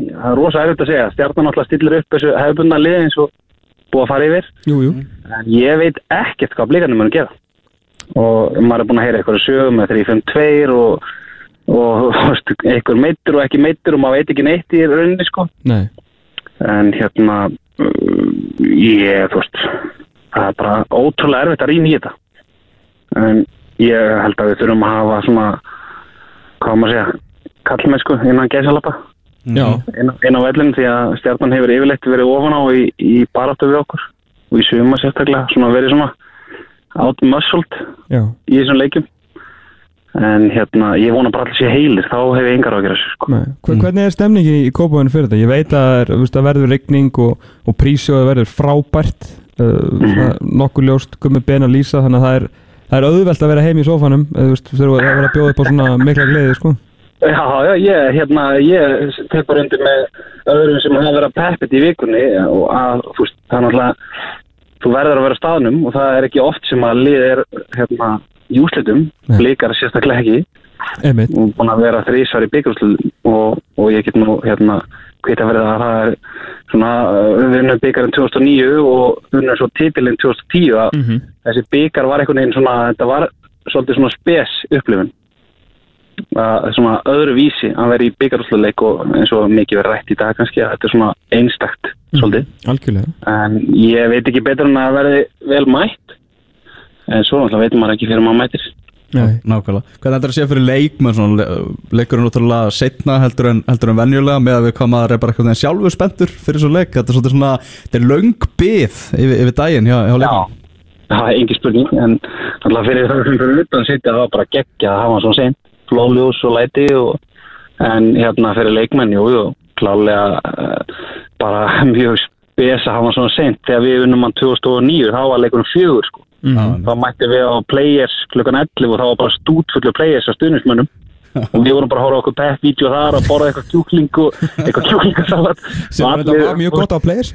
það er rosa erfitt að segja, stjarnan náttúrulega stillir upp þessu hefðbundna lið eins og búið að fara yfir. Jú, jú. En ég veit ekkert hvað blikarnir munu gera. Og maður er búin að heyra eitthvað sögum með 3-5-2 og, og veist, eitthvað meittur og ekki meittur og maður veit ekki neitt í rauninni sko. Nei. En hérna uh, ég, þú veist það er bara ótrúlega erfitt að rýna í þetta. En ég held að við þurfum að hafa svona hvað maður að segja kallmennsku innan gæsalappa. Já, inn, inn á vellin því að stjarnan hefur yfirleitt verið ofan á í, í baráttu við okkur og í suma sérstaklega svona verið svona outmuscled já. í þessum leikjum. En hérna ég vona bara allir sé heilir þá hef ég engar á að gera sér sko. Nei. Hver, Hvernig er stemningin í Kópavöðinu fyrir þetta? Ég veit að það er, verður regning og, og prísjóðu verður frábært. Uh, mm nokkuð ljóst, gummi ben að lýsa þannig að það er, það er auðvelt að vera heim í sófanum eða þú veist, þurfa að vera að bjóða upp á svona mikla gleði, sko Já, já, ég, hérna, ég tek bara undir með öðrum sem hafa verið að peppit í vikunni og að, þú veist, það er náttúrulega, þú verður að vera staðnum og það er ekki oft sem að lið er, hérna, í úslitum, Nei. blikar sérstaklega ekki. Einmitt, og búin að vera þrísvar í byggjúslitum og, og ég get nú, hérna, hvita verið að það er svona, uh, við vinnum byggarinn 2009 og vinnum svo titilinn 2010 að mm þessi byggar var einhvern veginn svona, þetta var svolítið svona spes upplifun að svona öðru vísi að vera í byggarúsluleik og eins og mikið verið rætt í dag kannski að þetta er svona einstakt svolítið. Algjörlega. En ég veit ekki betur en að verði vel mætt. En svo náttúrulega veitum maður ekki fyrir maður mættir Nei. Nákvæmlega. Þetta er að sé fyrir leikmenn svona, le- leikurinn útrúlega setna heldur en, heldur en venjulega með að við hvað maður er bara eitthvað sjálfur spenntur fyrir svo leik? Þetta er svona, þetta er löng byð yfir, yfir daginn hjá, hjá leikmenn það er engi spurning en náttúrulega fyrir það sem fyrir utan sitja það var bara geggja að hafa hann svona sent flóljós og læti og, en hérna fyrir leikmenn, jú, jú klálega uh, bara mjög spes að hafa svona sent þegar við unnum hann 2009 þá var leikurinn fjögur sko. Mhm. þá mætti við á players klukkan 11 og þá var bara stútfullu players á stuðnismönnum og við vorum bara að horfa á okkur pepp-vídeó þar og borða eitthvað kjúkling og eitthvað kjúklingasalat. Sem var mjög gott á players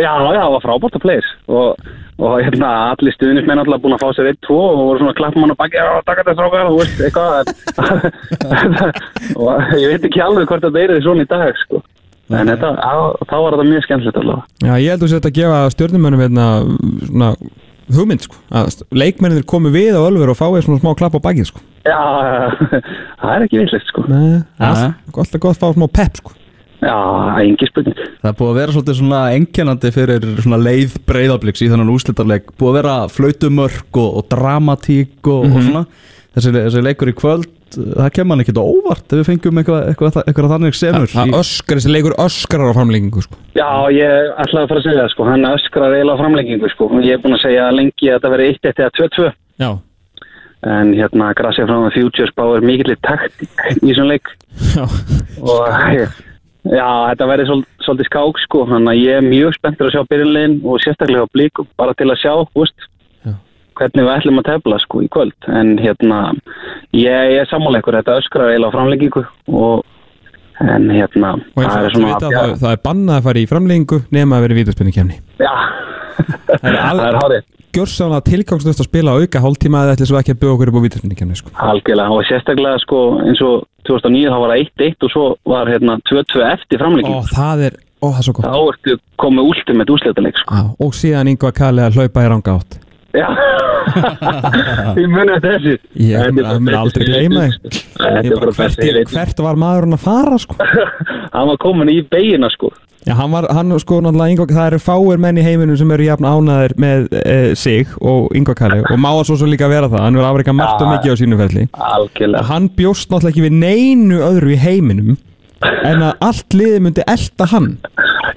Já, já, það var frábært að players. Og, og hérna allir stuðnismenn alltaf búin að fá sér eitt, tvo og voru svona að klappa mann á baki og taka þetta strákar, þú veist, eitthvað. Og ég veit ekki alveg hvort þetta er því svona í dag sko. en þetta, á, þá var þetta mjög skemmtilegt allavega. Já, ég held að þetta að gefa stjórnumönnum hérna, svona hugmynd, sko. Að leikmennir komi við á Ölver og fái svona smá klapp á bakið, sko. Já, það er ekki vinsleikt sko. Nei, alltaf gott að fá smá pepp, sko Já, engi spurning. Það er búið að vera svolítið svona einkennandi fyrir svona leið breyðabliks í þannig úslitarleik búið að vera flautumörk og, og dramatík og, og svona. Þessi, þessi leikur í kvöld, það kemur hann ekkert óvart ef við fengjum eitthvað, eitthvað, eitthvað þannig senur Það öskar, þessi leikur öskrar á framlengingu, sko. Já, ég ætlaði að fara að segja það sko, hann öskrar eiginlega á framlengingu sko, og ég er búin að segja lengi að þetta veri 1-1 eða 2-2 Já, en hérna Gracia frá með Future Spá er mikill taktík í þessum leik. Já, og já, þetta verði svol, svolítið skák sko, þannig að ég er mjög spenntur að sjá byrjunlegin og sérstaklega á blíkum, bara til að sjá, húst hvernig við ætlum að tefla sko í kvöld. En hérna, ég, ég er sammáleikur þetta öskrar eiginlega á framleggingu og en hérna og eins og allir vita það, það er bannað að fara í framlengingu nema að vera í vítaspinnu kemni já, Það er al- það er hárið Gjörsálega tilgangslust að spila auka hálftíma eða ætli svo ekki að byggja okkur upp á kemni sko. algjörlega og sérstaklega sko eins og 2009 þá var það 1-1 og svo var hérna 2-2 eftir Ó, framleggingu það er, ó, það er svo gott. Þá ertu komið últum með úsleitaleik sko Og síðan yngva Kalli að hlaupa í ranga átt. Já, ég muni að þessi Ég Þetta bara mun besti aldrei gleyma leiksins. hvert var maðurinn að fara sko? Hann var komin í beigina sko Já, hann var, hann sko náttúrulega Ingvar, það eru fáir menn í heiminum sem eru jafn ánæðir með e, sig og Ingvar Kalli og má að svo svo líka vera það, hann verður afreika margt og mikið á sínu ferli. Algjörlega. Hann bjóst náttúrulega ekki við neinu öðru í heiminum en að allt liði myndi elta hann.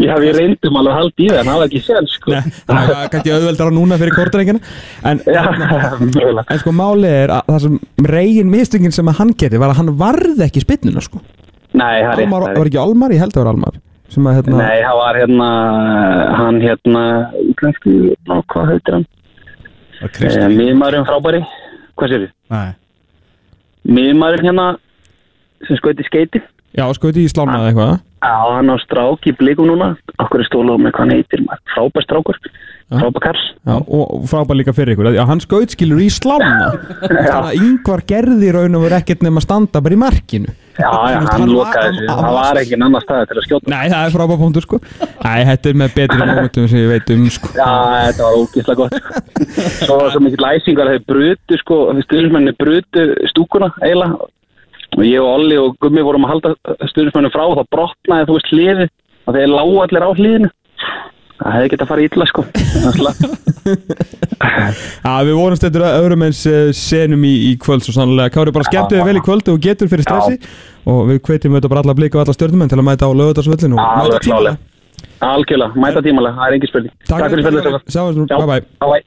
Já, við reyndum alveg að halda í það en það var ekki sér sko. Nei, það kannski auðveldara núna fyrir kortarengina en, en sko málið er að það sem reygin mistöngin sem að hann geti var að hann varði ekki spinnuna sko. Nei, það er rétt, Almar, það var ekki Almar, ég held að það var Almar sem að hérna Nei, það var hérna hann hérna útlensku, ná, hvað heitir hann? Er Eh, Kristi Miðmaðurinn frábæri. Hvað sér þið? Nei. Miðmaðurinn hérna sem skoði skeiti Já, sko þetta í slána eða eitthvað. Já, hann á strák í blikum núna. Okkur er stóla með hvað hann heitir? Maður. Frábær strákur, frábær kall Já, og frábær líka fyrir ykkur. Já, hann skaut skilur í slána. Þannig að yngvar gerði í raun og verið ekkert nema að standa bara í markinu Já, já, Hann lokaði þessu. Það var- ekki annar staði til að skjóta. Nei, það er frábær punktur sko. Nei, þetta er með betri momentum sem ég veit um sko. Já, þetta var ógíslega gott Svo var svo mikið læsingar Þeir brutu, sko, stuðnismenni brutu stúkuna eiginlega. Og ég og Olli og Gummi vorum að halda stuðnismenni frá og þá brotnaði, þú veist, hliði og þeir lágu allir á hliðinu Það hefði getað að fara illa, sko. Já, við vonumst eftir að öðrum eins eh, senum í, í kvöld svo sannlega Kári, bara skemmtu þig vel í kvöld og getur fyrir stressi. Og við hvetjum auðvitað bara alla blika og alla stjórnumenn til að mæta á lögutarsvöllin og mæta tímalega Algjörlega, mæta tímalega, það er engin spurning. Takk fyrir við, Já. bye bye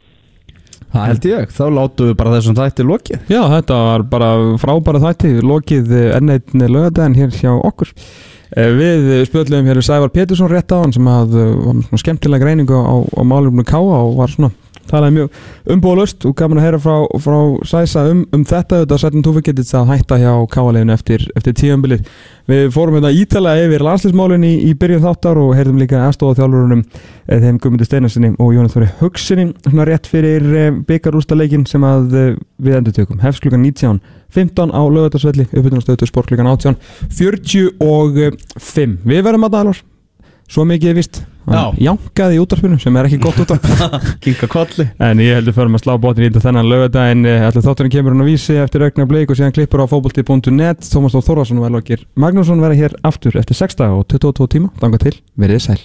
Það held ég, þá látum við bara þessum þætti lokið. Já, þetta var bara frábæra þætti lokið enn einn lögadaginn hér hjá okkur. Eh, Við spjöldum hér við Sævar Pétursson rétt á hann sem að eh, var skemmtilega greiningu á, á málumnu Káa og var svona talaði mjög umbúðalust og gaman að heyra frá, frá Sæsa um, um þetta þetta setjum þú fyrir getið að hætta hjá Káa-leginu eftir, eftir tíumbilið Við fórum þetta ítalega yfir landslismálinn í, í byrjun þáttar og heyrðum líka aðstóða þjálfurunum eh, þeim Guðmundur Steinarssoni og Jónas Þóri Hugsinni svona rétt fyrir byggarústaleikin sem að eh, við endur tökum hefst klukkan 19 15 á lögatarsvelli uppbytunarstöðu sport klukkan 18 45 Við verðum að dalar svo mikið er vist Já. Jankaði í útarpinu sem er ekki gott útarp En ég heldur fyrir að slá bóttin í þennan lögadaginn Allir þátturinn kemur hann á vísi eftir aukna bleik og síðan klippur á fótbolti.net Tómas Þór Þórðarsson og Elvakir Magnússon vera hér aftur eftir 6 daga og 22 tíma. Danga til, verið sæl